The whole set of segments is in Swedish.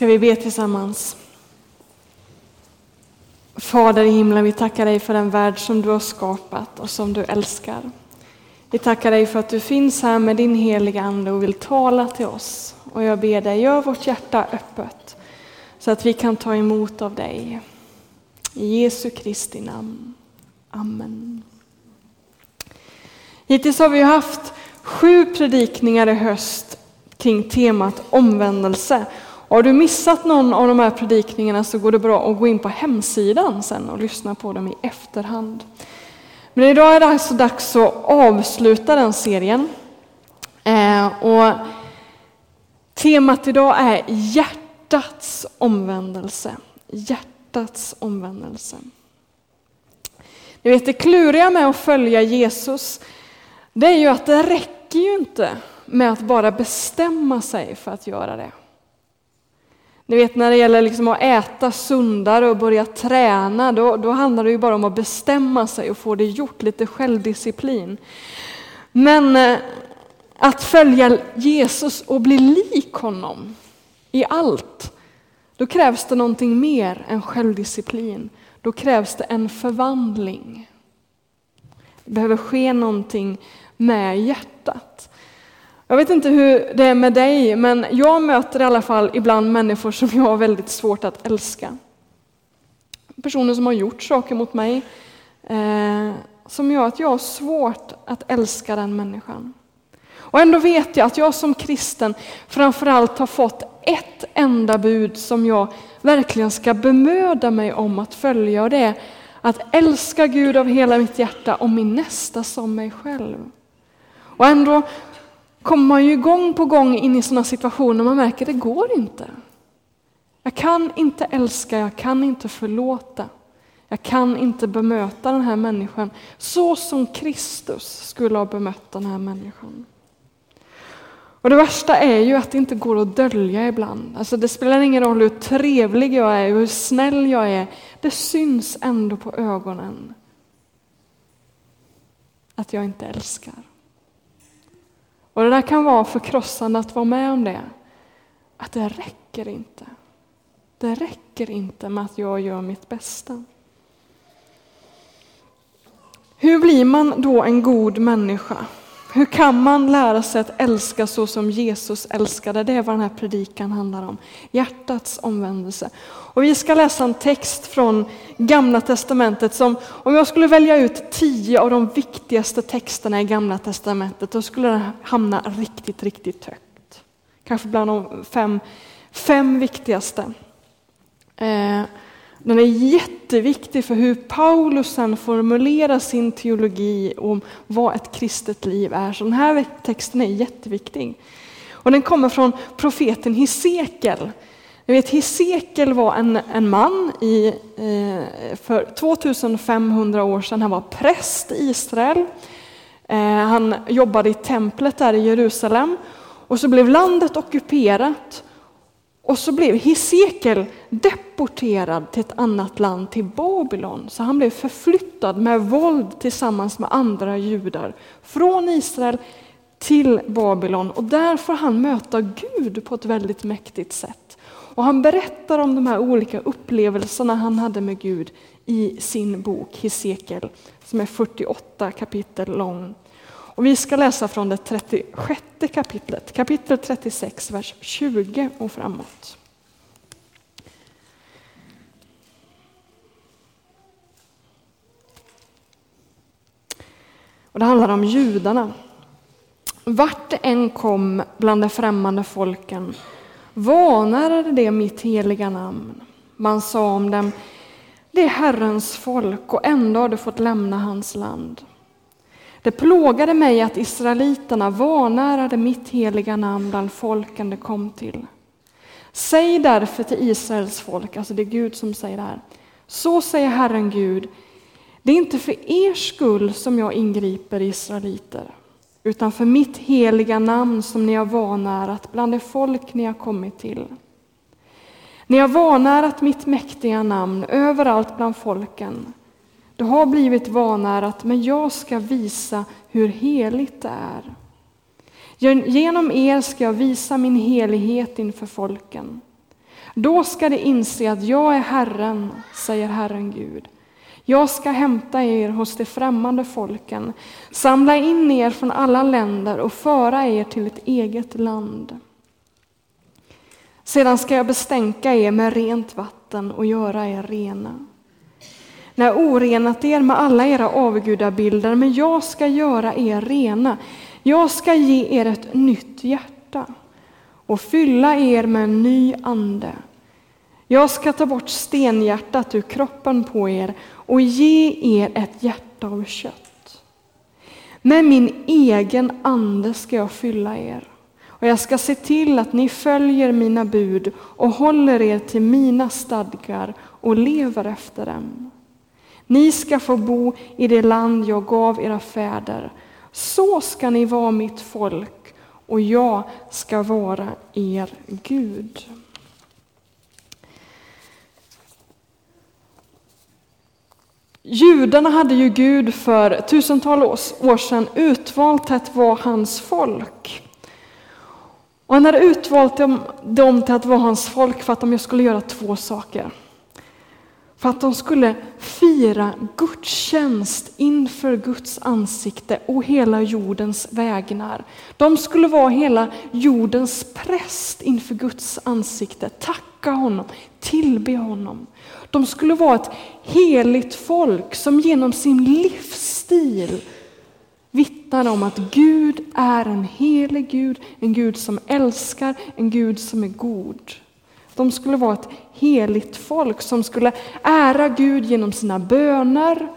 Ska vi be tillsammans? Fader i himlen, vi tackar dig för den värld som du har skapat och som du älskar. Vi tackar dig för att du finns här med din heliga Ande och vill tala till oss. Och jag ber dig, gör vårt hjärta öppet så att vi kan ta emot av dig. I Jesu Kristi namn. Amen. Hittills har vi haft sju predikningar i höst kring temat omvändelse. Har du missat någon av de här predikningarna så går det bra att gå in på hemsidan sen och lyssna på dem i efterhand. Men idag är det alltså dags att avsluta den serien. Eh, och temat idag är hjärtats omvändelse. Hjärtats omvändelse. Ni vet det kluriga med att följa Jesus, det är ju att det räcker ju inte med att bara bestämma sig för att göra det. Ni vet när det gäller liksom att äta sundare och börja träna, då, då handlar det ju bara om att bestämma sig och få det gjort, lite självdisciplin. Men eh, att följa Jesus och bli lik honom i allt, då krävs det någonting mer än självdisciplin. Då krävs det en förvandling. Det behöver ske någonting med hjärtat. Jag vet inte hur det är med dig, men jag möter i alla fall ibland människor som jag har väldigt svårt att älska. Personer som har gjort saker mot mig eh, som gör att jag har svårt att älska den människan. Och ändå vet jag att jag som kristen framförallt har fått ett enda bud som jag verkligen ska bemöda mig om att följa och det är att älska Gud av hela mitt hjärta och min nästa som mig själv. Och ändå kommer man ju gång på gång in i sådana situationer man märker att det går inte. Jag kan inte älska, jag kan inte förlåta. Jag kan inte bemöta den här människan så som Kristus skulle ha bemött den här människan. Och det värsta är ju att det inte går att dölja ibland. Alltså det spelar ingen roll hur trevlig jag är, hur snäll jag är. Det syns ändå på ögonen att jag inte älskar. Och det där kan vara förkrossande att vara med om det. Att det räcker inte. Det räcker inte med att jag gör mitt bästa. Hur blir man då en god människa? Hur kan man lära sig att älska så som Jesus älskade? Det är vad den här predikan handlar om. Hjärtats omvändelse. Och vi ska läsa en text från Gamla Testamentet som, om jag skulle välja ut tio av de viktigaste texterna i Gamla Testamentet, då skulle den hamna riktigt, riktigt högt. Kanske bland de fem, fem viktigaste. Eh, den är jätteviktig för hur Paulus sen formulerar sin teologi om vad ett kristet liv är. Så den här texten är jätteviktig. Och den kommer från profeten Hesekiel. Jag vet, Hesekiel var en, en man i, eh, för 2500 år sedan. Han var präst i Israel. Eh, han jobbade i templet där i Jerusalem. Och så blev landet ockuperat och så blev Hesekiel deporterad till ett annat land, till Babylon. Så han blev förflyttad med våld tillsammans med andra judar från Israel till Babylon. Och där får han möta Gud på ett väldigt mäktigt sätt. Och han berättar om de här olika upplevelserna han hade med Gud i sin bok Hesekiel, som är 48 kapitel lång. Och vi ska läsa från det 36 kapitlet, kapitel 36, vers 20 och framåt. Och det handlar om judarna. Vart det än kom bland de främmande folken vanärade det mitt heliga namn. Man sa om dem, det är Herrens folk och ändå har de fått lämna hans land. Det plågade mig att israeliterna vanärade mitt heliga namn bland folken de kom till. Säg därför till Israels folk, alltså det är Gud som säger det här. Så säger Herren Gud, det är inte för er skull som jag ingriper israeliter, utan för mitt heliga namn som ni har vanärat bland det folk ni har kommit till. Ni har vanärat mitt mäktiga namn överallt bland folken. Det har blivit vanärat, men jag ska visa hur heligt det är. Genom er ska jag visa min helighet inför folken. Då ska de inse att jag är Herren, säger Herren Gud. Jag ska hämta er hos de främmande folken, samla in er från alla länder och föra er till ett eget land. Sedan ska jag bestänka er med rent vatten och göra er rena. När orenat er med alla era avgudabilder, men jag ska göra er rena. Jag ska ge er ett nytt hjärta och fylla er med en ny ande. Jag ska ta bort stenhjärtat ur kroppen på er och ge er ett hjärta av kött. Med min egen ande ska jag fylla er och jag ska se till att ni följer mina bud och håller er till mina stadgar och lever efter dem. Ni ska få bo i det land jag gav era fäder. Så ska ni vara mitt folk och jag ska vara er Gud. Judarna hade ju Gud för tusentals år sedan utvalt att vara hans folk. Och han hade utvalt dem till att vara hans folk för att de skulle göra två saker. För att de skulle fira gudstjänst inför Guds ansikte och hela jordens vägnar. De skulle vara hela jordens präst inför Guds ansikte, tacka honom, tillbe honom. De skulle vara ett heligt folk som genom sin livsstil vittnar om att Gud är en helig Gud, en Gud som älskar, en Gud som är god. De skulle vara ett heligt folk som skulle ära Gud genom sina böner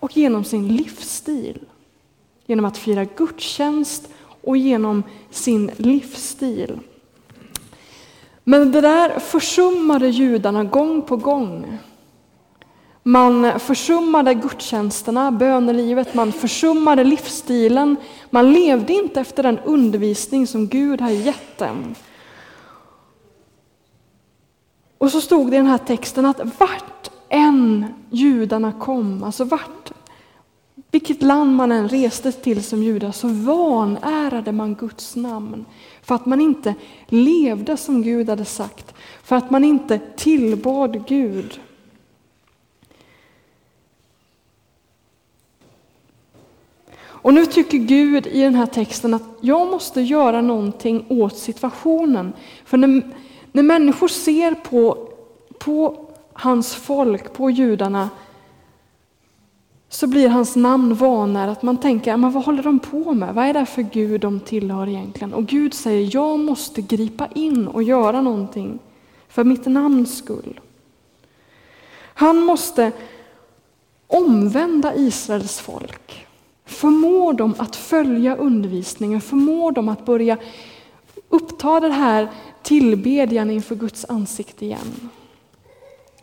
och genom sin livsstil. Genom att fira gudstjänst och genom sin livsstil. Men det där försummade judarna gång på gång. Man försummade gudstjänsterna, bönelivet, man försummade livsstilen. Man levde inte efter den undervisning som Gud har gett dem. Och så stod det i den här texten att vart än judarna kom, alltså vart, vilket land man än reste till som judar, så vanärade man Guds namn. För att man inte levde som Gud hade sagt, för att man inte tillbad Gud. Och nu tycker Gud i den här texten att jag måste göra någonting åt situationen. För när, när människor ser på, på hans folk, på judarna, så blir hans namn vanare. att man tänker, men vad håller de på med? Vad är det för Gud de tillhör egentligen? Och Gud säger, jag måste gripa in och göra någonting för mitt namns skull. Han måste omvända Israels folk, förmå dem att följa undervisningen, förmå dem att börja uppta det här tillbedjan inför Guds ansikte igen.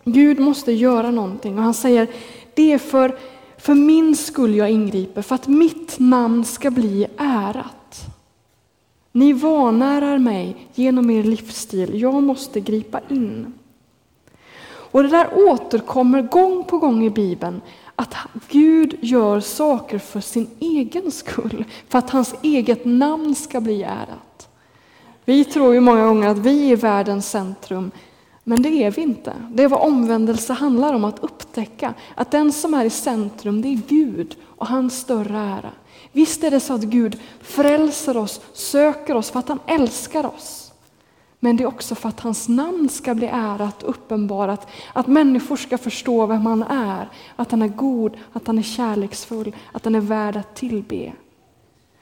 Gud måste göra någonting och han säger, det är för, för min skull jag ingriper, för att mitt namn ska bli ärat. Ni vanärar mig genom er livsstil, jag måste gripa in. Och det där återkommer gång på gång i Bibeln, att Gud gör saker för sin egen skull, för att hans eget namn ska bli ärat. Vi tror ju många gånger att vi är världens centrum, men det är vi inte. Det är vad omvändelse handlar om, att upptäcka att den som är i centrum, det är Gud och hans större ära. Visst är det så att Gud frälser oss, söker oss för att han älskar oss. Men det är också för att hans namn ska bli ärat och uppenbarat, att människor ska förstå vem han är, att han är god, att han är kärleksfull, att han är värd att tillbe.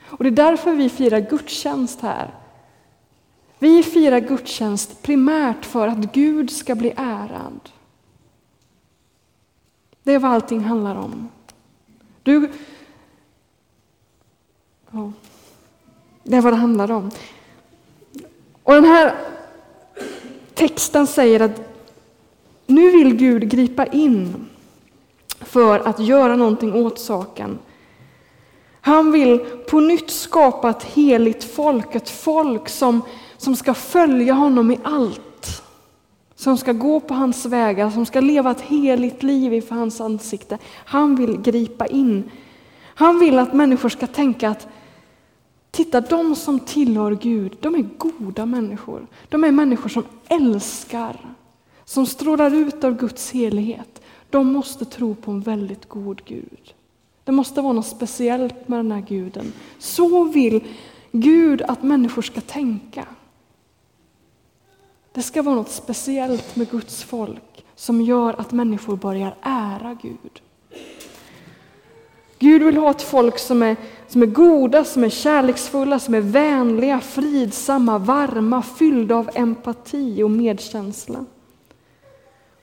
Och det är därför vi firar gudstjänst här. Vi firar gudstjänst primärt för att Gud ska bli ärad. Det är vad allting handlar om. Du, ja, det är vad det handlar om. Och den här texten säger att nu vill Gud gripa in för att göra någonting åt saken. Han vill på nytt skapa ett heligt folk, ett folk som som ska följa honom i allt. Som ska gå på hans vägar, som ska leva ett heligt liv inför hans ansikte. Han vill gripa in. Han vill att människor ska tänka att Titta, de som tillhör Gud, de är goda människor. De är människor som älskar, som strålar ut av Guds helighet. De måste tro på en väldigt god Gud. Det måste vara något speciellt med den här guden. Så vill Gud att människor ska tänka. Det ska vara något speciellt med Guds folk som gör att människor börjar ära Gud. Gud vill ha ett folk som är, som är goda, som är kärleksfulla, som är vänliga, fridsamma, varma, fyllda av empati och medkänsla.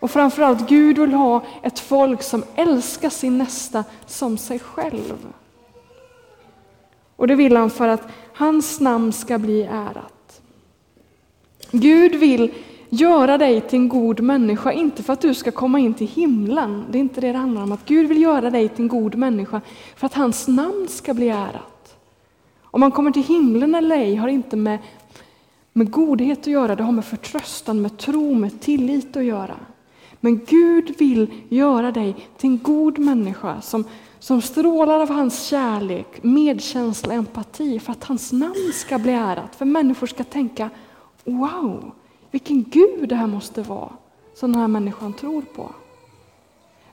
Och framförallt, Gud vill ha ett folk som älskar sin nästa som sig själv. Och det vill han för att hans namn ska bli ärat. Gud vill göra dig till en god människa, inte för att du ska komma in till himlen. Det är inte det det handlar om. Att Gud vill göra dig till en god människa för att hans namn ska bli ärat. Om man kommer till himlen eller ej har inte med, med godhet att göra, det har med förtröstan, med tro, med tillit att göra. Men Gud vill göra dig till en god människa som, som strålar av hans kärlek, medkänsla, empati för att hans namn ska bli ärat. För människor ska tänka Wow, vilken Gud det här måste vara som den här människan tror på.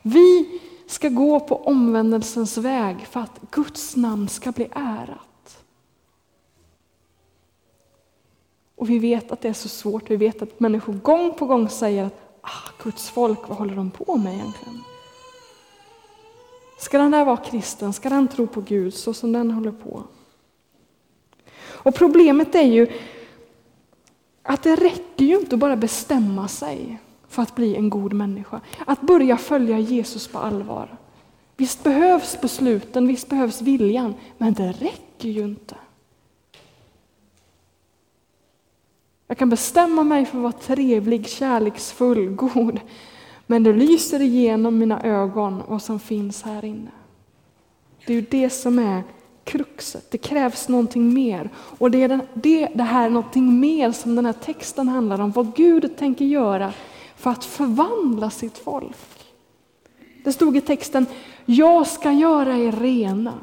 Vi ska gå på omvändelsens väg för att Guds namn ska bli ärat. Och vi vet att det är så svårt. Vi vet att människor gång på gång säger att ah, Guds folk, vad håller de på med egentligen? Ska den där vara kristen? Ska den tro på Gud så som den håller på? Och problemet är ju att det räcker ju inte att bara bestämma sig för att bli en god människa. Att börja följa Jesus på allvar. Visst behövs besluten, visst behövs viljan, men det räcker ju inte. Jag kan bestämma mig för att vara trevlig, kärleksfull, god. Men det lyser igenom mina ögon vad som finns här inne. Det är ju det som är kruxet. Det krävs någonting mer. Och det är den, det, det här någonting mer som den här texten handlar om. Vad Gud tänker göra för att förvandla sitt folk. Det stod i texten, jag ska göra er rena.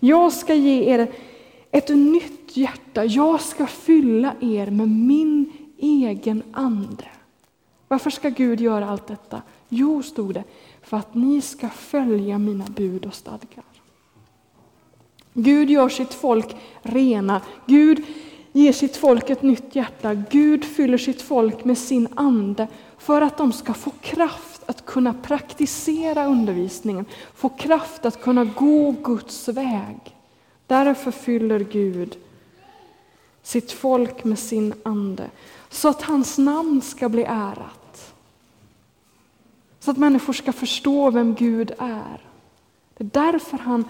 Jag ska ge er ett nytt hjärta. Jag ska fylla er med min egen ande. Varför ska Gud göra allt detta? Jo, stod det, för att ni ska följa mina bud och stadgar. Gud gör sitt folk rena. Gud ger sitt folk ett nytt hjärta. Gud fyller sitt folk med sin ande för att de ska få kraft att kunna praktisera undervisningen, få kraft att kunna gå Guds väg. Därför fyller Gud sitt folk med sin ande, så att hans namn ska bli ärat. Så att människor ska förstå vem Gud är. Det är därför han,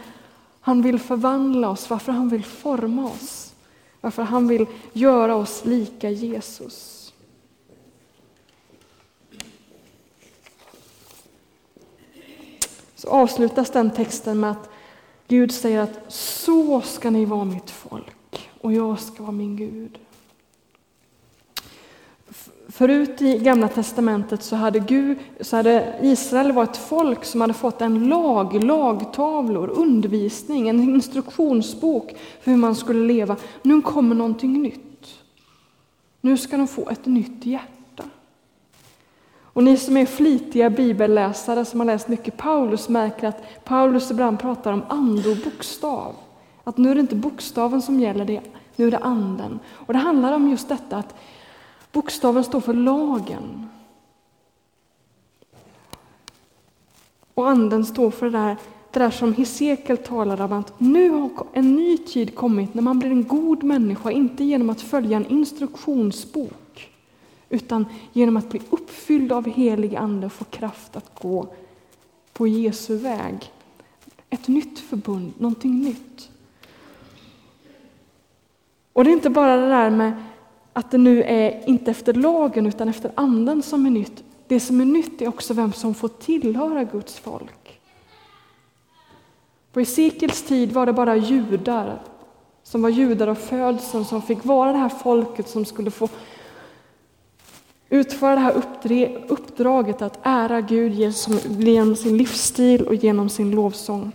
han vill förvandla oss, varför han vill forma oss, varför han vill göra oss lika Jesus. Så avslutas den texten med att Gud säger att så ska ni vara mitt folk och jag ska vara min Gud. Förut i Gamla Testamentet så hade, Gud, så hade Israel varit ett folk som hade fått en lag, lagtavlor, undervisning, en instruktionsbok för hur man skulle leva. Nu kommer någonting nytt. Nu ska de få ett nytt hjärta. Och ni som är flitiga bibelläsare som har läst mycket Paulus märker att Paulus ibland pratar om ande och bokstav. Att nu är det inte bokstaven som gäller, nu är det anden. Och det handlar om just detta att bokstaven står för lagen. Och anden står för det där, det där som Hesekiel talar om, att nu har en ny tid kommit när man blir en god människa, inte genom att följa en instruktionsbok, utan genom att bli uppfylld av helig ande och få kraft att gå på Jesu väg. Ett nytt förbund, någonting nytt. Och det är inte bara det där med att det nu är inte efter lagen utan efter anden som är nytt. Det som är nytt är också vem som får tillhöra Guds folk. På Esekiels tid var det bara judar som var judar av födseln som fick vara det här folket som skulle få utföra det här uppdraget att ära Gud genom sin livsstil och genom sin lovsång.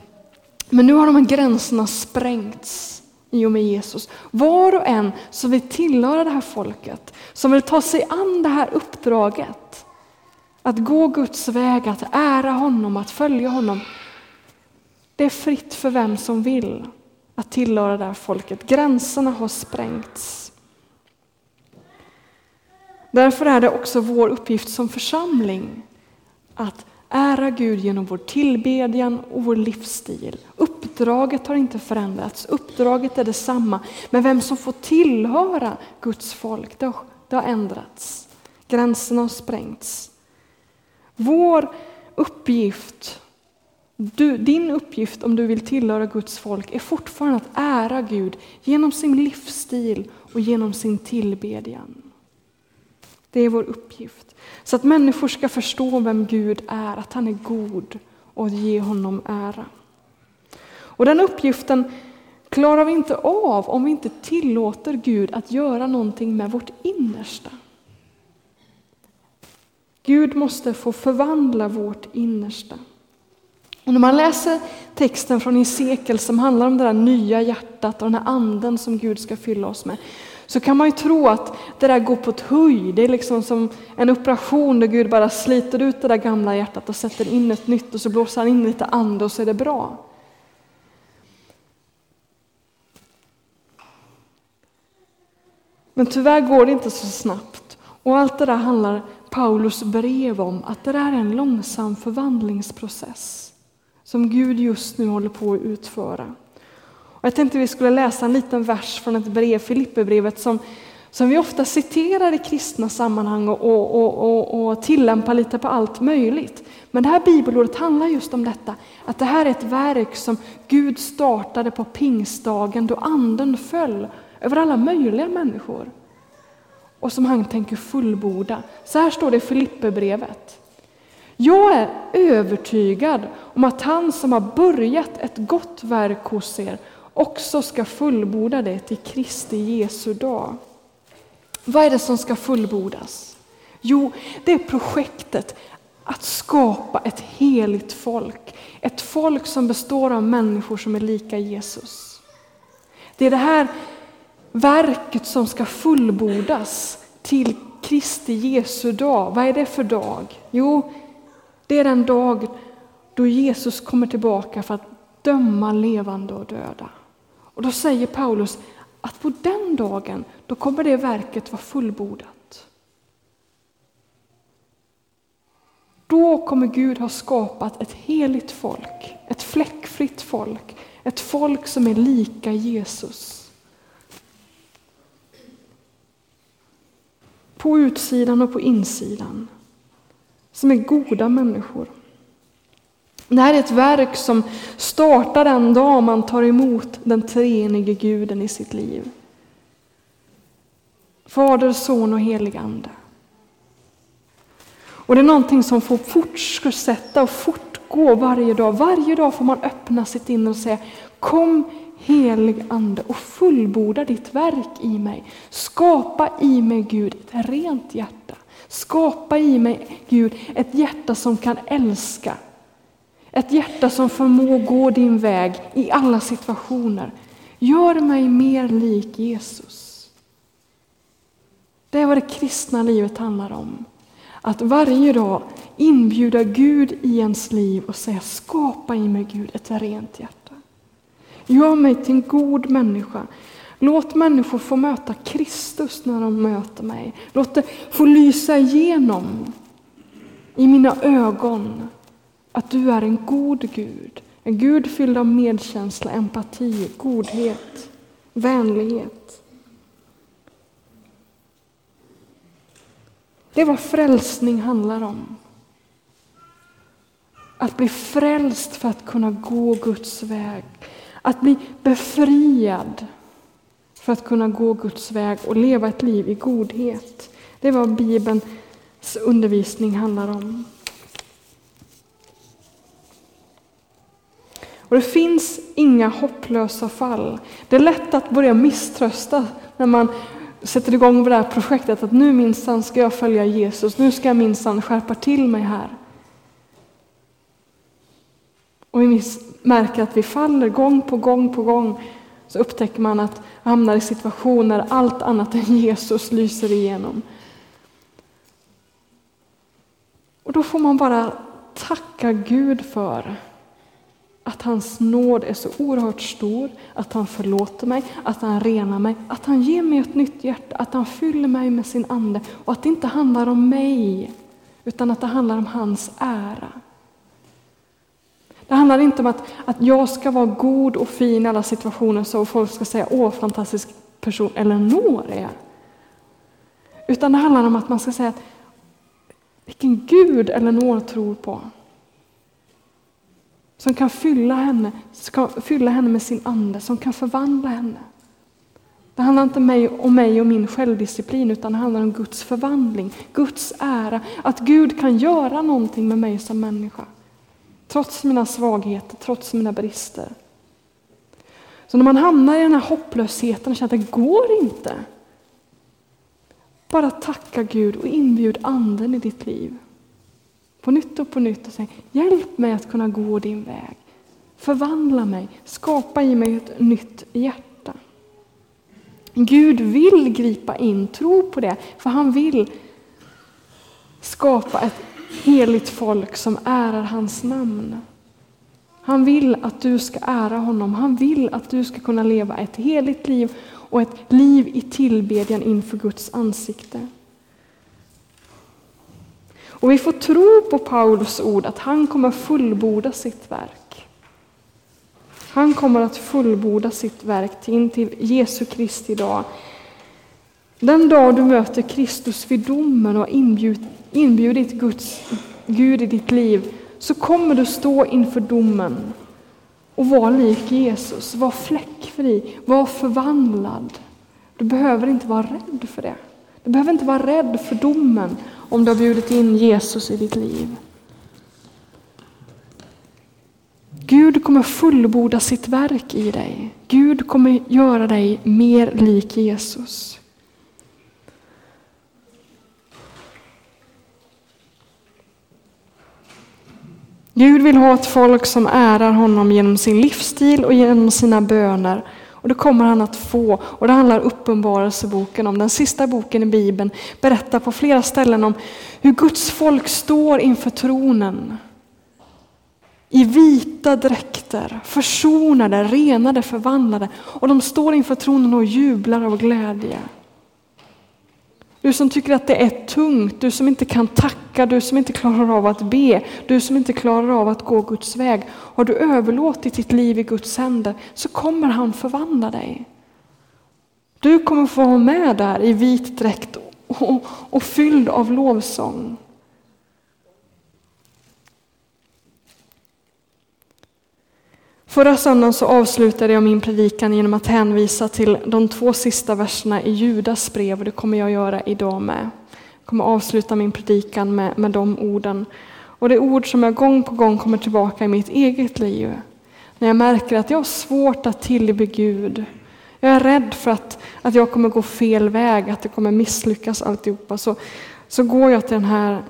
Men nu har de här gränserna sprängts i och med Jesus. Var och en som vill tillhöra det här folket, som vill ta sig an det här uppdraget. Att gå Guds väg, att ära honom, att följa honom. Det är fritt för vem som vill att tillhöra det här folket. Gränserna har sprängts. Därför är det också vår uppgift som församling att ära Gud genom vår tillbedjan och vår livsstil. Uppdraget har inte förändrats, uppdraget är detsamma. Men vem som får tillhöra Guds folk, det har, det har ändrats. Gränserna har sprängts. Vår uppgift, du, din uppgift om du vill tillhöra Guds folk är fortfarande att ära Gud genom sin livsstil och genom sin tillbedjan. Det är vår uppgift. Så att människor ska förstå vem Gud är, att han är god och ge honom ära. Och den uppgiften klarar vi inte av om vi inte tillåter Gud att göra någonting med vårt innersta. Gud måste få förvandla vårt innersta. Och när man läser texten från Hesekiel som handlar om det där nya hjärtat och den här anden som Gud ska fylla oss med, så kan man ju tro att det där går på ett höj. Det är liksom som en operation där Gud bara sliter ut det där gamla hjärtat och sätter in ett nytt och så blåser han in lite ande och så är det bra. Men tyvärr går det inte så snabbt. Och allt det där handlar Paulus brev om, att det där är en långsam förvandlingsprocess som Gud just nu håller på att utföra. Och jag tänkte vi skulle läsa en liten vers från ett brev, Filipperbrevet, som, som vi ofta citerar i kristna sammanhang och, och, och, och, tillämpar lite på allt möjligt. Men det här bibelordet handlar just om detta, att det här är ett verk som Gud startade på pingstdagen då anden föll över alla möjliga människor och som han tänker fullborda. Så här står det i Filipperbrevet. Jag är övertygad om att han som har börjat ett gott verk hos er också ska fullborda det till Kristi Jesu dag. Vad är det som ska fullbordas? Jo, det är projektet att skapa ett heligt folk. Ett folk som består av människor som är lika Jesus. Det är det här verket som ska fullbordas till Kristi Jesu dag. Vad är det för dag? Jo, det är den dag då Jesus kommer tillbaka för att döma levande och döda. Och då säger Paulus att på den dagen, då kommer det verket vara fullbordat. Då kommer Gud ha skapat ett heligt folk, ett fläckfritt folk, ett folk som är lika Jesus. På utsidan och på insidan. Som är goda människor. Det här är ett verk som startar den dag man tar emot den treenige guden i sitt liv. Fader, son och helig ande. Och det är någonting som får fortsätta och fortgå varje dag. Varje dag får man öppna sitt inre och säga Kom helig ande och fullborda ditt verk i mig. Skapa i mig Gud ett rent hjärta. Skapa i mig Gud ett hjärta som kan älska ett hjärta som förmår gå din väg i alla situationer. Gör mig mer lik Jesus. Det är vad det kristna livet handlar om. Att varje dag inbjuda Gud i ens liv och säga skapa i mig Gud ett rent hjärta. Gör mig till en god människa. Låt människor få möta Kristus när de möter mig. Låt det få lysa igenom i mina ögon att du är en god Gud. En Gud fylld av medkänsla, empati, godhet, vänlighet. Det är vad frälsning handlar om. Att bli frälst för att kunna gå Guds väg. Att bli befriad för att kunna gå Guds väg och leva ett liv i godhet. Det är vad Bibelns undervisning handlar om. Och det finns inga hopplösa fall. Det är lätt att börja misströsta när man sätter igång det här projektet att nu minsann ska jag följa Jesus, nu ska jag minsann skärpa till mig här. Och vi märker att vi faller gång på gång på gång så upptäcker man att man hamnar i situationer allt annat än Jesus lyser igenom. Och då får man bara tacka Gud för att hans nåd är så oerhört stor, att han förlåter mig, att han renar mig, att han ger mig ett nytt hjärta, att han fyller mig med sin ande och att det inte handlar om mig, utan att det handlar om hans ära. Det handlar inte om att, att jag ska vara god och fin i alla situationer så folk ska säga åh fantastisk person Eleanor är. Utan det handlar om att man ska säga att vilken Gud Eleanor tror på. Som kan fylla henne, ska fylla henne med sin ande, som kan förvandla henne. Det handlar inte om mig och min självdisciplin utan det handlar om Guds förvandling, Guds ära. Att Gud kan göra någonting med mig som människa. Trots mina svagheter, trots mina brister. Så när man hamnar i den här hopplösheten och känner att det går inte. Bara tacka Gud och inbjud anden i ditt liv. På nytt och på nytt och säger, hjälp mig att kunna gå din väg. Förvandla mig, skapa i mig ett nytt hjärta. Gud vill gripa in, tro på det, för han vill skapa ett heligt folk som ärar hans namn. Han vill att du ska ära honom. Han vill att du ska kunna leva ett heligt liv och ett liv i tillbedjan inför Guds ansikte. Och vi får tro på Paulus ord att han kommer fullborda sitt verk. Han kommer att fullborda sitt verk in till Jesu Kristi dag. Den dag du möter Kristus vid domen och har inbjudit Guds, Gud i ditt liv så kommer du stå inför domen och vara lik Jesus, var fläckfri, var förvandlad. Du behöver inte vara rädd för det. Du behöver inte vara rädd för domen om du har bjudit in Jesus i ditt liv. Gud kommer fullborda sitt verk i dig. Gud kommer göra dig mer lik Jesus. Gud vill ha ett folk som ärar honom genom sin livsstil och genom sina böner. Och det kommer han att få. Och det handlar Uppenbarelseboken om. Den sista boken i Bibeln berättar på flera ställen om hur Guds folk står inför tronen. I vita dräkter, försonade, renade, förvandlade. Och de står inför tronen och jublar av glädje. Du som tycker att det är tungt, du som inte kan tacka, du som inte klarar av att be, du som inte klarar av att gå Guds väg. Har du överlåtit ditt liv i Guds händer så kommer han förvandla dig. Du kommer få vara med där i vit dräkt och, och fylld av lovsång. Förra söndagen så avslutade jag min predikan genom att hänvisa till de två sista verserna i Judas brev och det kommer jag göra idag med. Jag kommer avsluta min predikan med, med de orden. Och det är ord som jag gång på gång kommer tillbaka i mitt eget liv. När jag märker att jag har svårt att tillbe Gud. Jag är rädd för att, att jag kommer gå fel väg, att det kommer misslyckas alltihopa. Så, så går jag till den här,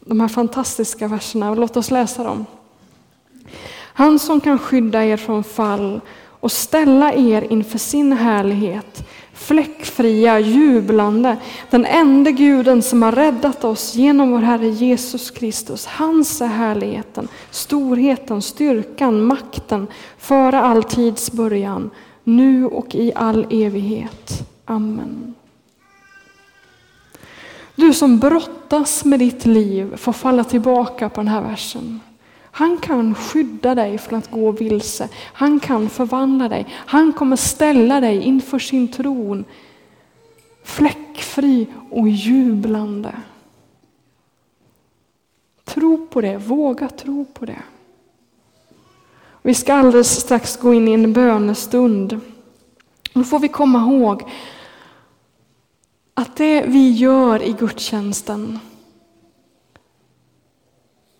de här fantastiska verserna och låt oss läsa dem. Han som kan skydda er från fall och ställa er inför sin härlighet, fläckfria, jublande, den enda guden som har räddat oss genom vår Herre Jesus Kristus. Hans är härligheten, storheten, styrkan, makten, före all tids början, nu och i all evighet. Amen. Du som brottas med ditt liv får falla tillbaka på den här versen. Han kan skydda dig från att gå vilse. Han kan förvandla dig. Han kommer ställa dig inför sin tron fläckfri och jublande. Tro på det, våga tro på det. Vi ska alldeles strax gå in i en bönestund. Då får vi komma ihåg att det vi gör i gudstjänsten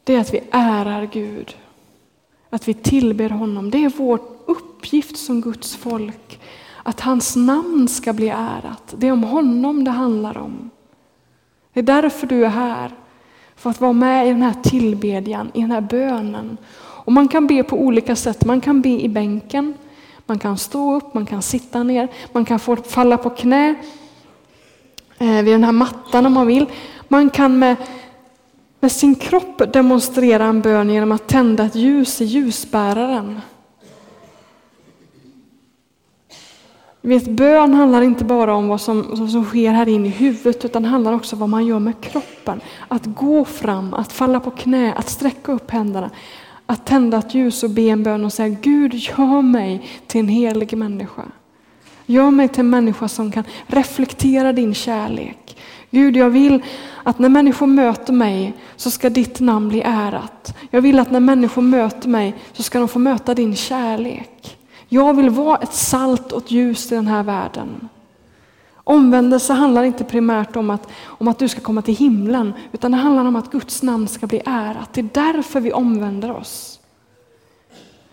det är att vi ärar Gud. Att vi tillber honom. Det är vår uppgift som Guds folk. Att hans namn ska bli ärat. Det är om honom det handlar om. Det är därför du är här. För att vara med i den här tillbedjan, i den här bönen. Och man kan be på olika sätt. Man kan be i bänken. Man kan stå upp, man kan sitta ner, man kan få falla på knä eh, vid den här mattan om man vill. Man kan med, med sin kropp demonstrerar han bön genom att tända ett ljus i ljusbäraren. Vet, bön handlar inte bara om vad som, vad som sker här inne i huvudet utan handlar också om vad man gör med kroppen. Att gå fram, att falla på knä, att sträcka upp händerna. Att tända ett ljus och be en bön och säga Gud gör mig till en helig människa. Gör mig till en människa som kan reflektera din kärlek. Gud, jag vill att när människor möter mig så ska ditt namn bli ärat. Jag vill att när människor möter mig så ska de få möta din kärlek. Jag vill vara ett salt och ett ljus i den här världen. Omvändelse handlar inte primärt om att, om att du ska komma till himlen, utan det handlar om att Guds namn ska bli ärat. Det är därför vi omvänder oss.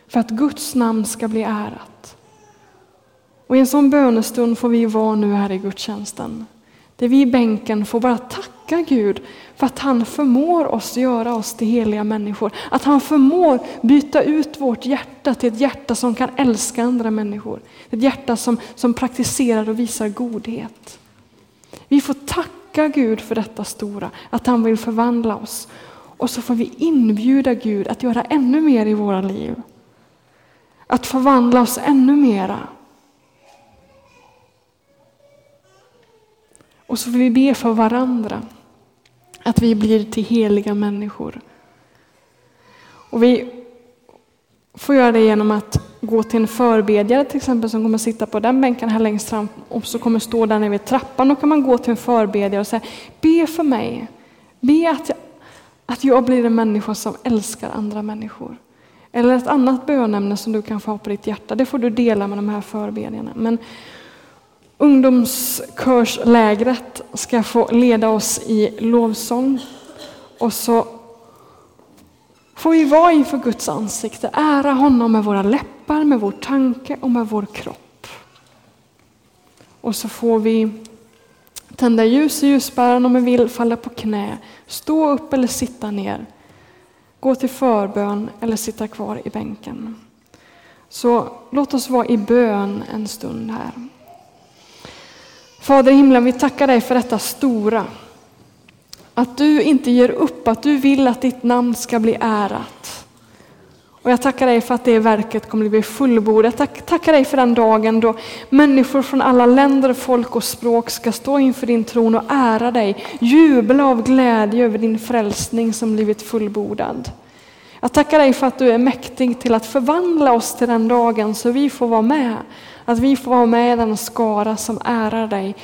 För att Guds namn ska bli ärat. Och i en sån bönestund får vi vara nu här i gudstjänsten. Där vi i bänken får bara tacka Gud för att han förmår oss göra oss till heliga människor. Att han förmår byta ut vårt hjärta till ett hjärta som kan älska andra människor. Ett hjärta som, som praktiserar och visar godhet. Vi får tacka Gud för detta stora, att han vill förvandla oss. Och så får vi inbjuda Gud att göra ännu mer i våra liv. Att förvandla oss ännu mera. Och så får vi be för varandra. Att vi blir till heliga människor. Och vi får göra det genom att gå till en förbedjare till exempel som kommer sitta på den bänken här längst fram och så kommer stå där nere vid trappan. Då kan man gå till en förbedjare och säga be för mig. Be att jag, att jag blir en människa som älskar andra människor. Eller ett annat bönämne som du kanske har på ditt hjärta. Det får du dela med de här förbedjarna. Men Ungdomskörslägret ska få leda oss i lovsång. Och så får vi vara inför Guds ansikte, ära honom med våra läppar, med vår tanke och med vår kropp. Och så får vi tända ljus i ljusbäraren om vi vill, falla på knä, stå upp eller sitta ner, gå till förbön eller sitta kvar i bänken. Så låt oss vara i bön en stund här. Fader i himlen, vi tackar dig för detta stora. Att du inte ger upp, att du vill att ditt namn ska bli ärat. Och jag tackar dig för att det verket kommer att bli fullbordat. Jag tackar dig för den dagen då människor från alla länder, folk och språk ska stå inför din tron och ära dig, jubla av glädje över din frälsning som blivit fullbordad. Jag tackar dig för att du är mäktig till att förvandla oss till den dagen så vi får vara med. Att vi får vara med i den skara som ärar dig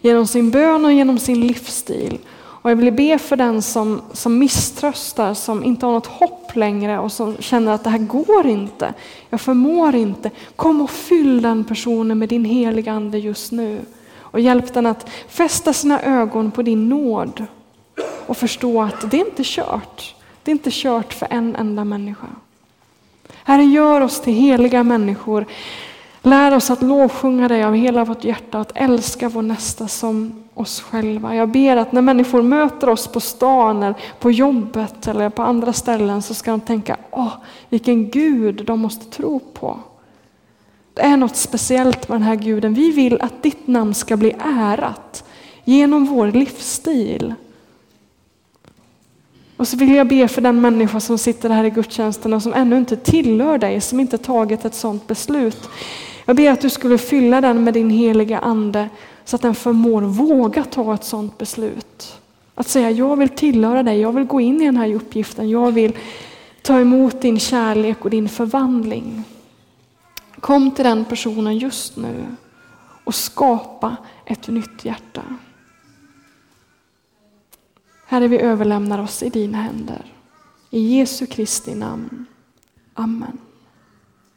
genom sin bön och genom sin livsstil. Och jag vill be för den som, som misströstar, som inte har något hopp längre och som känner att det här går inte. Jag förmår inte. Kom och fyll den personen med din heliga Ande just nu. Och hjälp den att fästa sina ögon på din nåd och förstå att det är inte kört. Det är inte kört för en enda människa. Herre, gör oss till heliga människor Lär oss att lovsjunga dig av hela vårt hjärta, att älska vår nästa som oss själva. Jag ber att när människor möter oss på stan, eller på jobbet eller på andra ställen så ska de tänka, åh, vilken Gud de måste tro på. Det är något speciellt med den här guden. Vi vill att ditt namn ska bli ärat genom vår livsstil. Och så vill jag be för den människa som sitter här i gudstjänsten och som ännu inte tillhör dig, som inte tagit ett sådant beslut. Jag ber att du skulle fylla den med din heliga ande så att den förmår våga ta ett sådant beslut. Att säga jag vill tillhöra dig, jag vill gå in i den här uppgiften, jag vill ta emot din kärlek och din förvandling. Kom till den personen just nu och skapa ett nytt hjärta. Herre, vi överlämnar oss i dina händer. I Jesu Kristi namn. Amen.